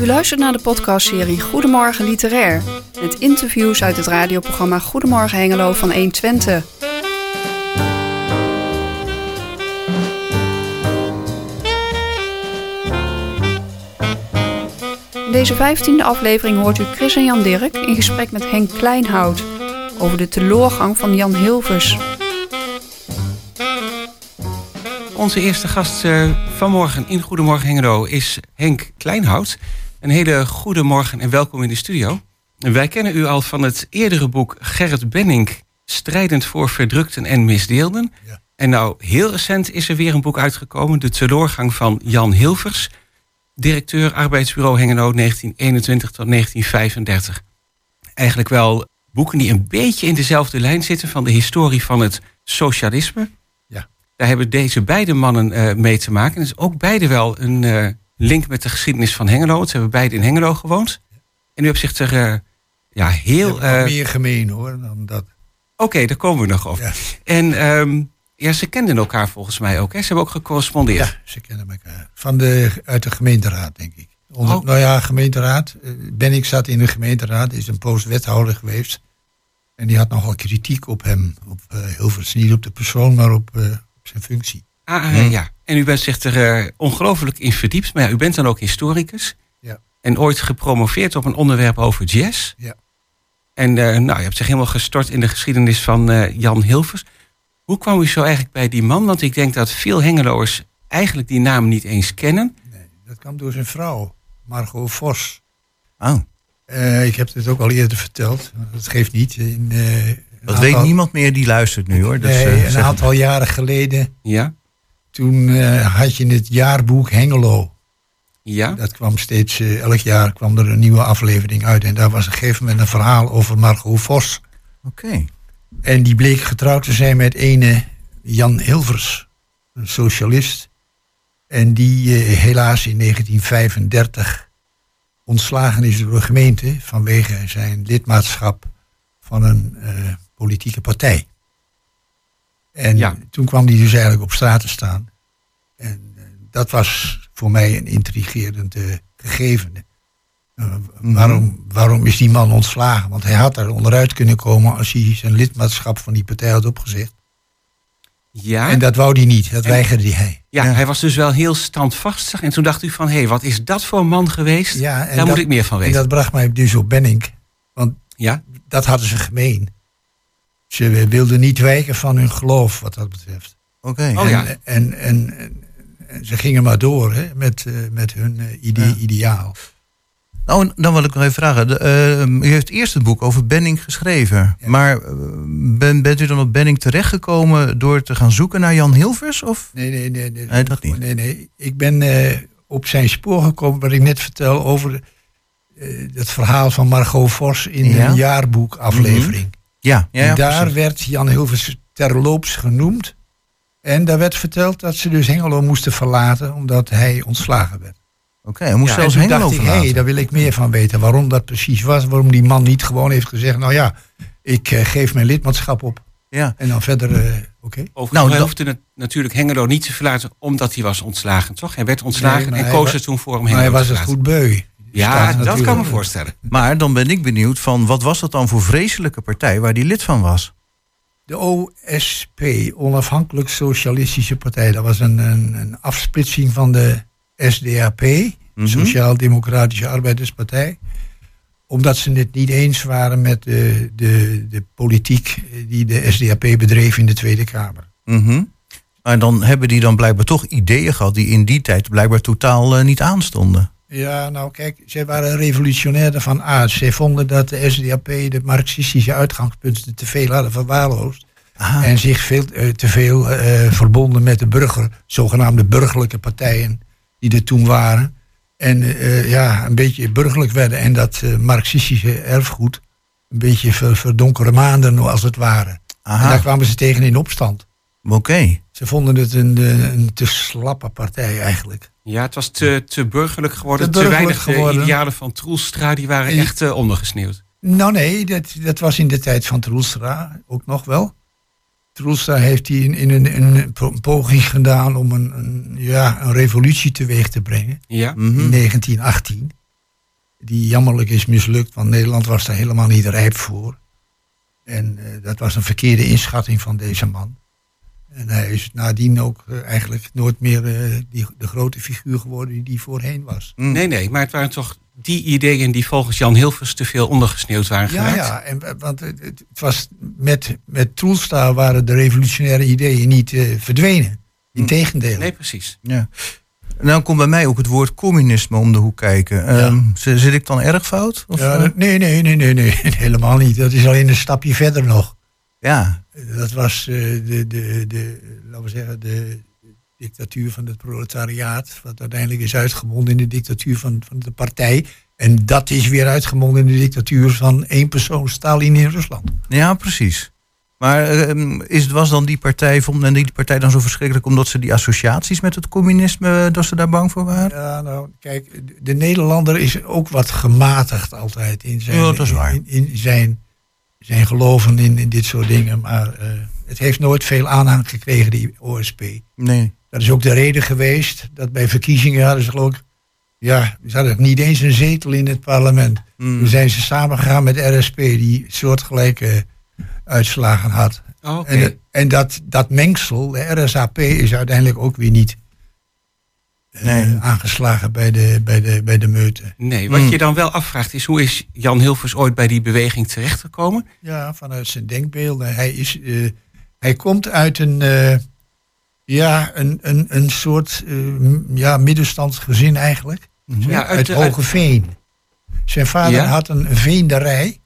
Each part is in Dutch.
U luistert naar de podcastserie Goedemorgen Literair. Met interviews uit het radioprogramma Goedemorgen Hengelo van 120. In deze vijftiende aflevering hoort u Chris en Jan Dirk in gesprek met Henk Kleinhout over de teloorgang van Jan Hilvers. Onze eerste gast uh, vanmorgen in Goedemorgen Hengelo is Henk Kleinhout. Een hele goede morgen en welkom in de studio. Wij kennen u al van het eerdere boek Gerrit Benning, Strijdend voor verdrukten en misdeelden. Ja. En nou, heel recent is er weer een boek uitgekomen, De teleurgang van Jan Hilvers, directeur arbeidsbureau Hengelo 1921 tot 1935. Eigenlijk wel boeken die een beetje in dezelfde lijn zitten van de historie van het socialisme. Ja. Daar hebben deze beide mannen uh, mee te maken. Dus ook beide wel een uh, link met de geschiedenis van Hengelo. Ze hebben beide in Hengelo gewoond. En u hebt zich er ja, heel... meer gemeen hoor dan dat. Oké, okay, daar komen we nog over. Ja. En um, ja, ze kenden elkaar volgens mij ook. Hè? Ze hebben ook gecorrespondeerd. Ja, ze kennen elkaar. Van de, uit de gemeenteraad, denk ik. Onder, oh. Nou ja, gemeenteraad. Ben ik zat in de gemeenteraad, is een post wethouder geweest. En die had nogal kritiek op hem. Op uh, Hilvers. Niet op de persoon, maar op, uh, op zijn functie. Ah, uh, ja. En u bent zich er ongelooflijk in verdiept. Maar ja, u bent dan ook historicus. Ja. En ooit gepromoveerd op een onderwerp over jazz. Ja. En nou, je hebt zich helemaal gestort in de geschiedenis van Jan Hilvers. Hoe kwam u zo eigenlijk bij die man? Want ik denk dat veel Hengeloers eigenlijk die naam niet eens kennen. Nee, dat kwam door zijn vrouw, Margot Vos. Oh. Uh, ik heb het ook al eerder verteld. Dat geeft niet. In, uh, dat aantal... weet niemand meer die luistert nu hoor. Nee, uh, een aantal jaren geleden. Ja. Toen had je het jaarboek Hengelo. Ja. Dat kwam steeds, elk jaar kwam er een nieuwe aflevering uit. En daar was op een gegeven moment een verhaal over Margot Vos. Oké. Okay. En die bleek getrouwd te zijn met ene Jan Hilvers, een socialist. En die helaas in 1935 ontslagen is door de gemeente vanwege zijn lidmaatschap van een uh, politieke partij. En ja. toen kwam hij dus eigenlijk op straat te staan. En uh, dat was voor mij een intrigerend uh, gegeven. Uh, mm-hmm. waarom, waarom is die man ontslagen? Want hij had er onderuit kunnen komen als hij zijn lidmaatschap van die partij had opgezegd. Ja. En dat wou hij niet, dat en, weigerde hij. Ja, ja, hij was dus wel heel standvastig. En toen dacht u van, hé, hey, wat is dat voor een man geweest? Ja, Daar dat, moet ik meer van weten. En dat bracht mij dus op Benning. Want ja? dat hadden ze gemeen. Ze wilden niet wijken van hun geloof, wat dat betreft. Oké. Okay. Oh, ja. en, en, en, ze gingen maar door hè, met, uh, met hun ide ja. ideaal. Nou, dan wil ik nog even vragen. De, uh, u heeft eerst het boek over Benning geschreven. Ja. Maar ben, bent u dan op Benning terechtgekomen door te gaan zoeken naar Jan Hilvers? Of? Nee, nee, nee. Nee, nee dat niet. Nee, nee. Ik ben uh, op zijn spoor gekomen, wat ik net vertel, over uh, het verhaal van Margot Vos in ja? een jaarboekaflevering. Ja, ja, en daar precies. werd Jan Hilvers terloops genoemd. En daar werd verteld dat ze dus Hengelo moesten verlaten omdat hij ontslagen werd. Oké, okay, hij moest ja, zelfs Hengelo dacht ik, hé, hey, daar wil ik meer van weten. Waarom dat precies was. Waarom die man niet gewoon heeft gezegd, nou ja, ik uh, geef mijn lidmaatschap op. Ja. En dan verder, uh, oké. Okay. Overigens nou, hoefde het natuurlijk Hengelo niet te verlaten omdat hij was ontslagen, toch? Hij werd ontslagen nee, en koos er toen voor om Hengelo Maar hij was het goed beu. Ja, dat kan me voorstellen. Maar dan ben ik benieuwd van, wat was dat dan voor vreselijke partij waar die lid van was? De OSP, Onafhankelijk Socialistische Partij. Dat was een, een, een afsplitsing van de SDAP, mm -hmm. Sociaal-Democratische Arbeiderspartij. Omdat ze het niet eens waren met de, de, de politiek die de SDAP bedreef in de Tweede Kamer. Mm -hmm. Maar dan hebben die dan blijkbaar toch ideeën gehad die in die tijd blijkbaar totaal uh, niet aanstonden. Ja, nou kijk, zij waren revolutionair van aard. Zij vonden dat de SDAP de marxistische uitgangspunten te veel hadden verwaarloosd. Aha. En zich veel, uh, te veel uh, verbonden met de burger, zogenaamde burgerlijke partijen die er toen waren. En uh, ja, een beetje burgerlijk werden. En dat marxistische erfgoed een beetje ver, verdonkere maanden als het ware. Aha. En daar kwamen ze tegen in opstand. Oké. Okay. Ze vonden het een, een, te slappe partij eigenlijk. Ja, het was te, te burgerlijk geworden. Te, te weinig geworden. de idealen van Troelstra, die waren en, echt uh, ondergesneeuwd. Nou nee, dat, dat was in de tijd van Troelstra ook nog wel. Troelstra heeft hij in, in, een, in, een, poging gedaan om een, een, ja, een revolutie teweeg te brengen. Ja. Mm -hmm. In 1918. die jammerlijk is mislukt, want Nederland was daar helemaal niet rijp voor. En eh, dat was een verkeerde inschatting van deze man. En hij is nadien ook eh, eigenlijk nooit meer eh, die, de grote figuur geworden die hij voorheen was. Mm. Nee, nee, maar het waren toch die ideeën die volgens Jan Hilvers te veel ondergesneeuwd waren Ja, geraakt? ja en, eh, want het, het was met, met Troelstra waren de revolutionaire ideeën niet eh, verdwenen. Integendeel. Nee, precies. Ja. Nou komt bij mij ook het woord communisme om de hoek kijken. Ehm, zit ik dan erg fout? Of, Ja, nee, nee, nee, nee, nee, helemaal niet. Dat is alleen een stapje verder nog. Ja. Dat was eh, de, de, de, laten we zeggen, de dictatuur van het proletariaat. Wat uiteindelijk is uitgemonden in de dictatuur van, van de partij. En dat is weer uitgemonden in de dictatuur van één persoon, Stalin in Rusland. ja, precies. Maar ehm, is, was dan die partij, vond men die partij dan zo verschrikkelijk omdat ze die associaties met het communisme, dat ze daar bang voor waren? Ja, nou, kijk, de Nederlander is ook wat gematigd altijd in zijn, Ja, dat is waar. in, in zijn, zijn geloven in, in dit soort dingen. Maar eh, het heeft nooit veel aanhang gekregen, die OSP. Nee. Dat is ook de reden geweest dat bij verkiezingen hadden ze geloof ik, ja, ze hadden niet eens een zetel in het parlement. Mm. Toen zijn ze samengegaan met RSP, die soortgelijke uitslagen had. Oh, Oké. En, en dat, dat mengsel, de RSAP, is uiteindelijk ook weer niet eh, Nee. aangeslagen bij de, bij, de, bij de meute. Nee, wat Mm. je dan wel afvraagt is hoe is Jan Hilvers ooit bij die beweging terechtgekomen? Ja, vanuit zijn denkbeelden. Hij, is, eh, hij komt uit een, eh, ja, een, een, een soort eh, m- ja, middenstandsgezin eigenlijk. Mhm. Ja, uit, uit de- Hoge Veen. Zijn vader Ja? had een veenderij.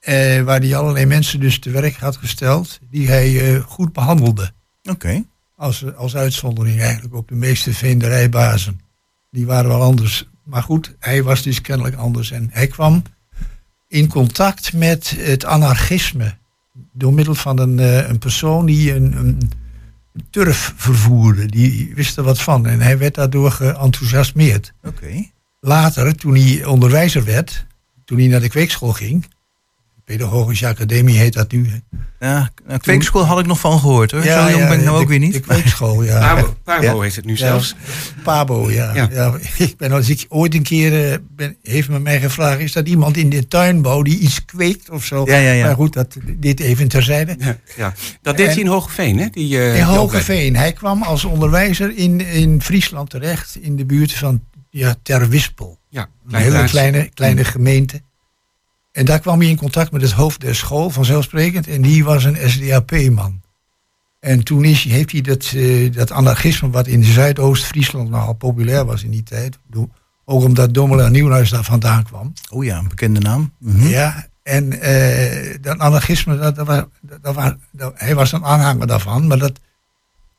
eh, waar hij allerlei mensen dus te werk had gesteld. Die hij eh, goed behandelde. Oké. Als, als uitzondering eigenlijk op de meeste veenderijbazen. Die waren wel anders. Maar goed, hij was dus kennelijk anders. En hij kwam in contact met het anarchisme. Door middel van een, eh, een persoon die een, een turf vervoerde. Die wist er wat van. En hij werd daardoor geenthousiasmeerd. Oké. Later, toen hij onderwijzer werd, toen hij naar de kweekschool ging. Pedagogische Academie heet dat nu. Ja, nou, kweekschool had ik nog van gehoord hoor. Zo jong ben ik nou de- ook weer niet. De kweekschool, ja. Pabo, Pabo Ja. heet het nu Ja, zelfs. Pabo, ja. Ja. ja. ik ben als ik ooit een keer eh, ben, heeft men mij gevraagd: is dat iemand in de tuinbouw die iets kweekt of zo? Ja, ja, ja. Maar goed, dat, dit even terzijde. Ja, ja. Dat deed En- hij in Hogeveen, hè? Die, eh, In Hogeveen. Hij kwam als onderwijzer in, in Friesland terecht, in de buurt van ja, Terwispel. Ja, Een hele kleine, kleine gemeente. En daar kwam hij in contact met het hoofd der school, vanzelfsprekend. En die was een SDAP-man. En toen is, heeft hij dat, eh, dat anarchisme, wat in Zuidoost-Friesland nogal populair was in die tijd. Ook omdat Domela Nieuwhuis daar vandaan kwam. Oh ja, een bekende naam. Mhm. Ja, en eh, dat anarchisme, dat, dat, was- dat, was- dat- hij was een aanhanger daarvan. Maar dat,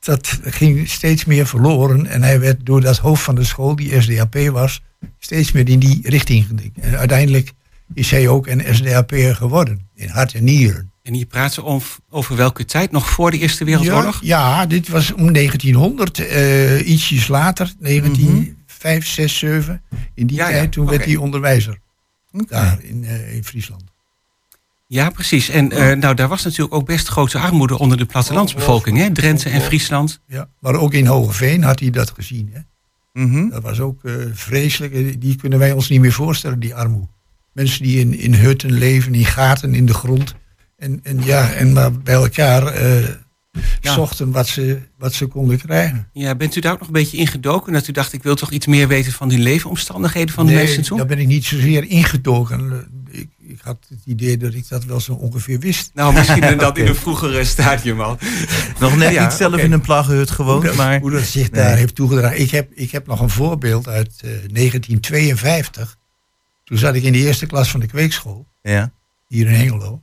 dat ging steeds meer verloren. En hij werd door dat hoofd van de school, die SDAP was, steeds meer in die richting gedikt. En uiteindelijk is hij ook een SDAP'er geworden. In hart en nieren. En hier praten ze over welke tijd? Nog voor de Eerste Wereldoorlog? Ja, ja, dit was om 1900, eh, ietsjes later, 1905, 6, 7. In die Ja, ja, tijd, toen werd hij onderwijzer. Daar in, eh, in Friesland. Ja, precies. En eh, nou, daar was natuurlijk ook best grote armoede onder de plattelandsbevolking, hè? Drenthe en Friesland. Ja, maar ook in Hogeveen had hij dat gezien. Hè? Mhm. Dat was ook eh, vreselijk. Die kunnen wij ons niet meer voorstellen, die armoede. Mensen die in, in hutten leven, in gaten in de grond. En, en, ja, en maar bij elkaar eh, Ja. zochten wat ze, wat ze konden krijgen. Ja, bent u daar ook nog een beetje ingedoken? Dat u dacht, ik wil toch iets meer weten van die leefomstandigheden van de Nee, mensen toen? daar ben ik niet zozeer ingedoken. Eh, Ik, ik had het idee dat ik dat wel zo ongeveer wist. Nou, misschien in dat in een vroegere stadium al. Nog net Ja, niet zelf in een plaggenhut gewoond, hoe, dat, maar... hoe dat zich Nee. daar heeft toegedragen. Ik heb, ik heb nog een voorbeeld uit eh, 1952. Toen zat ik in de eerste klas van de kweekschool. Ja. hier in Hengelo.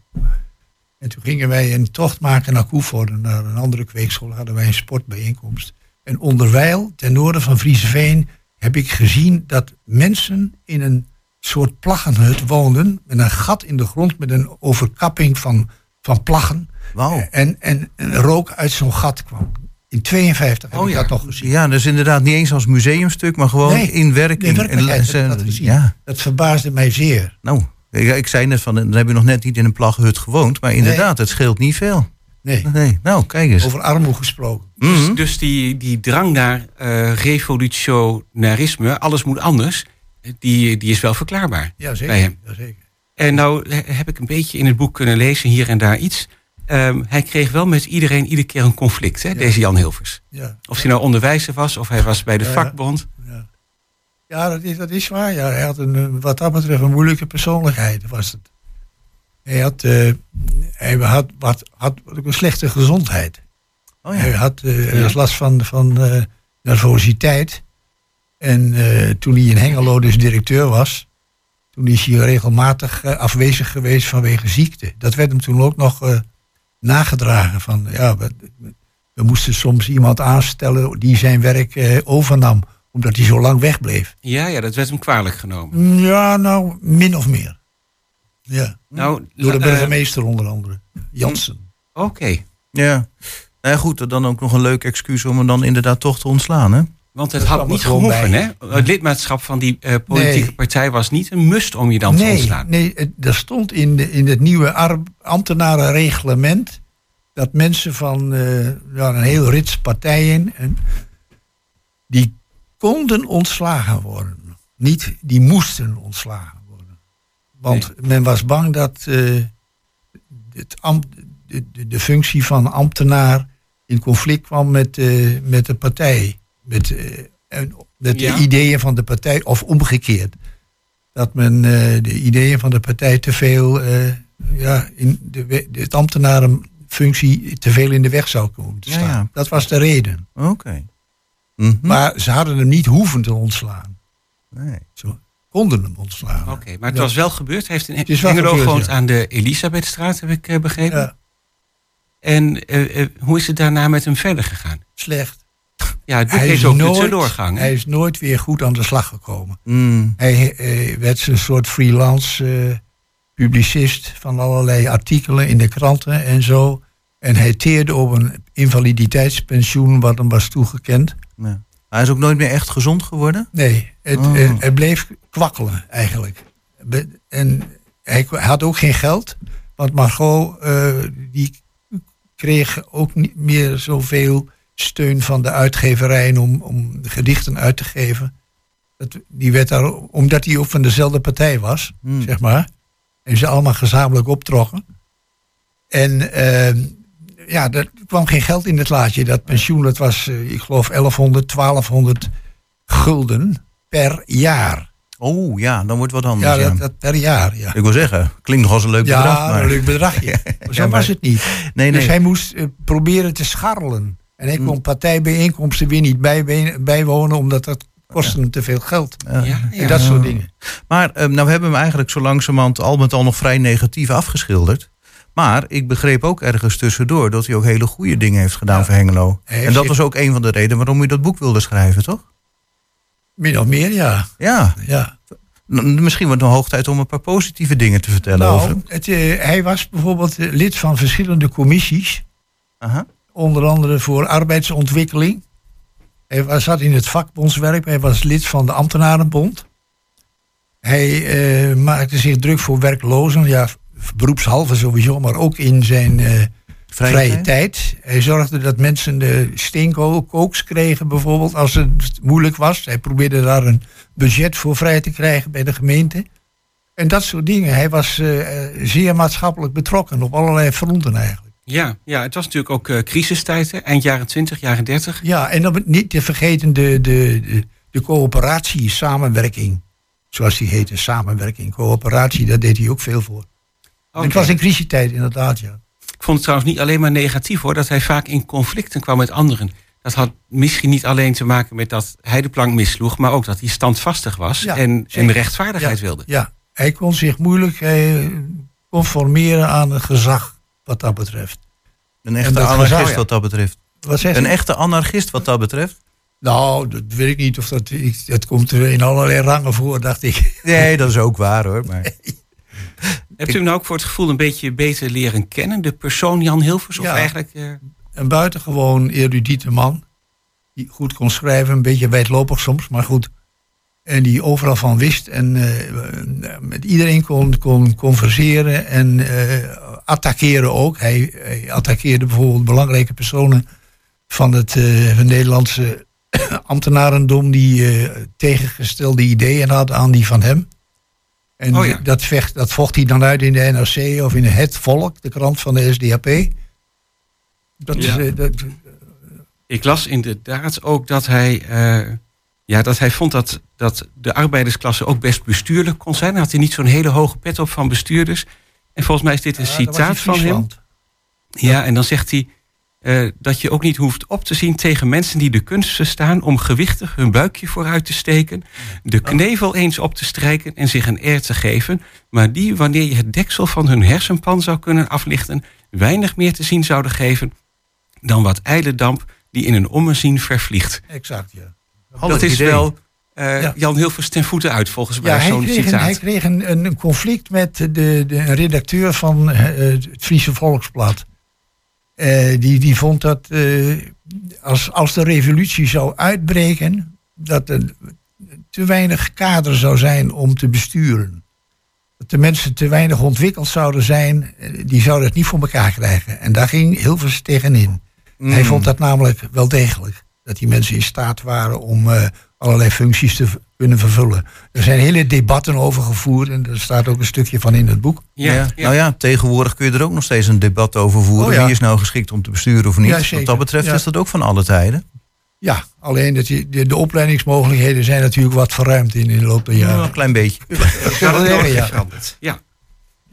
En toen gingen wij een tocht maken naar Koevoorde, naar een andere kweekschool, hadden wij een sportbijeenkomst. En onderwijl, ten noorden van Frieseveen, heb ik gezien dat mensen in een soort plaggenhut woonden, met een gat in de grond, met een overkapping van, van plaggen. Wauw. En, en, en rook uit zo'n gat kwam. In 52 heb Oh ik ja. dat nog gezien. Ja, dus inderdaad niet eens als museumstuk, maar gewoon Nee, in werking. in En- dat gezien. Ja, Dat verbaasde mij zeer. nou, ik, ik zei net van, dan heb je nog net niet in een plaggenhut gewoond, maar inderdaad, het scheelt niet veel. Nee, Nee, nou, kijk eens. over armoede gesproken. Mhm. Dus, dus die, die drang naar eh revolutionarisme, alles moet anders, die, die is wel verklaarbaar. Ja, Bij zeker. hem. Ja, zeker. En nou he- heb ik een beetje in het boek kunnen lezen, hier en daar iets. Ehm, hij kreeg wel met iedereen iedere keer een conflict, hè, Ja. deze Jan Hilvers. Ja. Of hij nou onderwijzer was, of hij was bij de Ja, vakbond. Ja, ja dat, is, dat is waar. Ja. Hij had een, eh, wat dat betreft een moeilijke persoonlijkheid. Was het. Hij had, eh, hij had, wat, had ook een slechte gezondheid. Oh Hij had Ja. last van, van nervositeit. En toen hij in Hengelo dus directeur was, toen is hij regelmatig afwezig geweest vanwege ziekte. Dat werd hem toen ook nog nagedragen. Van, ja, we, we moesten soms iemand aanstellen die zijn werk eh, overnam, omdat hij zo lang wegbleef. Ja, ja, dat werd hem kwalijk genomen. Ja, nou, min of meer. Ja, Nou, door de eh, burgemeester onder andere, Jansen. Oké, Ja. Nou ja, goed, dan ook nog een leuk excuus om hem dan inderdaad toch te ontslaan, hè? Want het had niet gehoeven, bij. hè? Het lidmaatschap van die eh, politieke Nee. partij was niet een must om je dan te ontslaan. nee, er stond in, de, in het nieuwe ar- ambtenarenreglement dat mensen van eh, ja, een heel rits partijen, en, die konden ontslagen worden. Niet, die moesten ontslagen worden. Want men was bang dat eh, het ambt, de, de, de functie van ambtenaar in conflict kwam met, met de partij. Met, eh, met Ja. de ideeën van de partij, of omgekeerd. Dat men eh, de ideeën van de partij te veel, eh, ja, in de, de ambtenarenfunctie te veel in de weg zou komen te staan. ja. Dat was de reden. Oké. Mhm. Maar ze hadden hem niet hoeven te ontslaan. Nee. Ze konden hem ontslaan. Oké, maar het was wel gebeurd. Hij heeft in Het gebeurd, gewoond ja. aan de Elisabethstraat, heb ik begrepen. Ja, En hoe is het daarna met hem verder gegaan? slecht. Ja, het boek Hij heeft is, ook de nooit, doorgang. hè? hij is nooit weer goed aan de slag gekomen. Mm. Hij eh, werd een soort freelance eh, publicist van allerlei artikelen in de kranten en zo. En hij teerde op een invaliditeitspensioen wat hem was toegekend. Ja. Hij is ook nooit meer echt gezond geworden? Nee, het, Oh. eh, het bleef kwakkelen eigenlijk. En hij had ook geen geld, want Margot die kreeg ook niet meer zoveel steun van de uitgeverijen om, om gedichten uit te geven. Dat, die werd daar, omdat hij ook van dezelfde partij was, Hmm. zeg maar. En ze allemaal gezamenlijk optrokken. En eh, ja, er kwam geen geld in het laadje. Dat pensioen, dat was, eh, ik geloof, 1100, 1200 gulden per jaar. Oh ja, dan wordt het wat anders. Ja, dat, dat per jaar, ja. Ik wil zeggen, klinkt nog als een leuk Ja, bedrag. Maar... een leuk bedragje. Zo Ja, maar- was het niet. Nee, Dus nee. hij moest eh, proberen te scharrelen. En hij Hmm. kon partijbijeenkomsten weer niet bijwonen, omdat dat kostte hem te veel geld. Ja. ja, En dat soort dingen. Maar eh, nou we hebben hem eigenlijk zo langzamerhand al met al nog vrij negatief afgeschilderd. Maar ik begreep ook ergens tussendoor dat hij ook hele goede dingen heeft gedaan Ja. voor Hengelo. Heeft En dat was ook een van de redenen waarom u dat boek wilde schrijven, toch? Min of meer, ja. Ja, ja. N- misschien wordt het nog hoog tijd om een paar positieve dingen te vertellen over Nou, hem. het, eh, hij was bijvoorbeeld eh, lid van verschillende commissies. Aha. Onder andere voor arbeidsontwikkeling. Hij was, zat in het vakbondswerk. Hij was lid van de ambtenarenbond. Hij eh, maakte zich druk voor werklozen. Ja, beroepshalve sowieso, maar ook in zijn eh, Vrije, vrije, tijd? Hij zorgde dat mensen de steenkooks kregen bijvoorbeeld als het moeilijk was. Hij probeerde daar een budget voor vrij te krijgen bij de gemeente. En dat soort dingen. Hij was eh, zeer maatschappelijk betrokken op allerlei fronten eigenlijk. Ja, ja, het was natuurlijk ook eh, crisistijd, hè? eind jaren 20, jaren 30. Ja, en dan niet te vergeten de, de, de, de coöperatie, samenwerking. Zoals die heette, samenwerking, coöperatie, daar deed hij ook veel voor. Het was in crisistijd inderdaad, ja. Ik vond het trouwens niet alleen maar negatief hoor, dat hij vaak in conflicten kwam met anderen. Dat had misschien niet alleen te maken met dat hij de plank misloeg, maar ook dat hij standvastig was Ja, en, en rechtvaardigheid Ja. wilde. Ja, hij kon zich moeilijk eh, conformeren aan het gezag wat dat betreft. Een En echte anarchist gezag, wat dat betreft. Wat zegt Een echte anarchist wat dat betreft. Nou, dat weet ik niet of dat... Ik, dat komt er in allerlei rangen voor, dacht ik. Nee, dat is ook waar hoor. Maar... Hebt u hem nou ook voor het gevoel een beetje beter leren kennen, de persoon Jan Hilvers? Of Ja. eigenlijk, eh, Een buitengewoon erudiete man. Die goed kon schrijven, een beetje wijdlopig soms, maar goed. En die overal van wist en eh, met iedereen kon, kon converseren en eh, attackeren ook. Hij, hij attaqueerde bijvoorbeeld belangrijke personen van het van Nederlandse ambtenarendom die eh, tegengestelde ideeën had aan die van hem. En Oh ja. dat, vecht, dat vocht hij dan uit in de NRC of in Het Volk, de krant van de SDAP. Dat is, eh, dat, Ik las inderdaad ook dat hij, ja, dat hij vond dat, dat de arbeidersklasse ook best bestuurlijk kon zijn. Hij had hij niet zo'n hele hoge pet op van bestuurders. En volgens mij is dit een ja, citaat van hem. Ja, en dan zegt hij eh, dat je ook niet hoeft op te zien tegen mensen die de kunst verstaan om gewichtig hun buikje vooruit te steken, de knevel eens op te strijken en zich een eer te geven, maar die, wanneer je het deksel van hun hersenpan zou kunnen aflichten, weinig meer te zien zouden geven dan wat ijle damp die in een ommezien vervliegt. Exact, ja. Handig dat is idee. wel Ja. Jan Hilvers ten voeten uit, volgens mij, Ja, hij zo'n kreeg, een, citaat. hij kreeg een, een conflict met de, de redacteur van eh, het Friese Volksblad. Eh, die, die vond dat als, als de revolutie zou uitbreken, dat er te weinig kader zou zijn om te besturen. Dat de mensen te weinig ontwikkeld zouden zijn, die zouden het niet voor elkaar krijgen. En daar ging Hilvers tegenin. Hij Mm. vond dat namelijk wel degelijk. Dat die mensen in staat waren om allerlei functies te kunnen vervullen. Er zijn hele debatten over gevoerd en er staat ook een stukje van in het boek. Ja, Ja, ja. Nou ja, tegenwoordig kun je er ook nog steeds een debat over voeren. Oh ja. Wie is nou geschikt om te besturen of niet? Wat dat betreft Ja. is dat ook van alle tijden. Ja, alleen dat je, de, de opleidingsmogelijkheden zijn natuurlijk wat verruimd in, in de loop der Ja, jaren. een klein beetje. Ja. veranderd. Ja.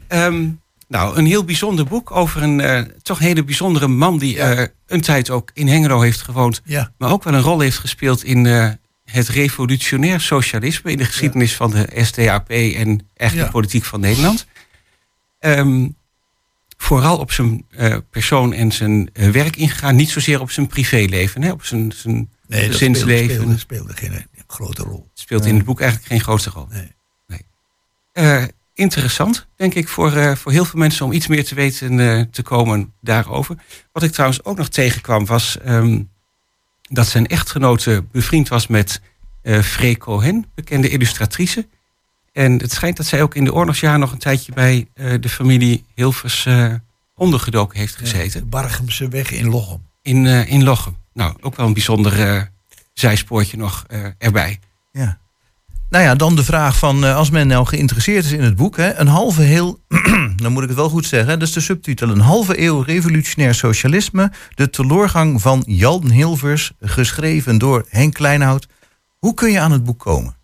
Ehm, nou, een heel bijzonder boek over een eh, toch hele bijzondere man die Ja. eh, een tijd ook in Hengelo heeft gewoond, Ja, maar ook wel een rol heeft gespeeld in eh, het revolutionair socialisme in de geschiedenis van de SDAP en Ja. de politiek van Nederland. Ehm, vooral op zijn eh, persoon en zijn eh, werk ingegaan, niet zozeer op zijn privéleven, hè, op zijn, zijn nee, dat speelde, gezinsleven. speelde, speelde geen eh, grote rol. speelt in het boek eigenlijk geen grote rol. Nee. Eh, interessant, denk ik, voor, voor heel veel mensen om iets meer te weten te komen daarover. Wat ik trouwens ook nog tegenkwam was ehm, dat zijn echtgenote bevriend was met Free Cohen, bekende illustratrice. En het schijnt dat zij ook in de oorlogsjaren nog een tijdje bij eh, de familie Hilvers eh, ondergedoken heeft gezeten. De Bargemse weg in Lochem. In, in Lochem. Nou, ook wel een bijzonder zijspoortje nog erbij. Ja. Nou ja, dan de vraag van eh, als men nou geïnteresseerd is in het boek. Hè, een halve heel, dan moet ik het wel goed zeggen. Dat is de subtitel. Een halve eeuw revolutionair socialisme. De teloorgang van Jan Hilvers. Geschreven door Henk Kleinhout. Hoe kun je aan het boek komen?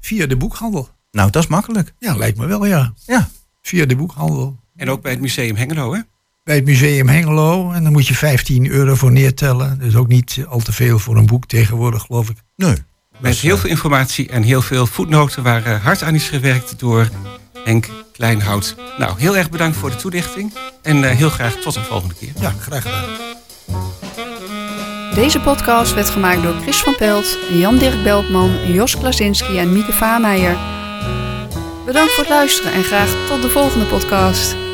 Via de boekhandel. Nou, dat is makkelijk. Ja, lijkt me wel, ja. Ja. Via de boekhandel. En ook bij het Museum Hengelo, hè? Bij het Museum Hengelo. En dan moet je 15 euro voor neertellen. Dus ook niet al te veel voor een boek tegenwoordig, geloof ik. Nee. Met heel veel informatie en heel veel voetnoten waar eh, hard aan is gewerkt door Henk Kleinhout. Nou, heel erg bedankt voor de toelichting. En eh, heel graag tot een volgende keer. Ja, graag gedaan. Deze podcast werd gemaakt door Chris van Pelt, Jan-Dirk Beltman, Jos Klasinski en Mieke Vaameijer. Bedankt voor het luisteren en graag tot de volgende podcast.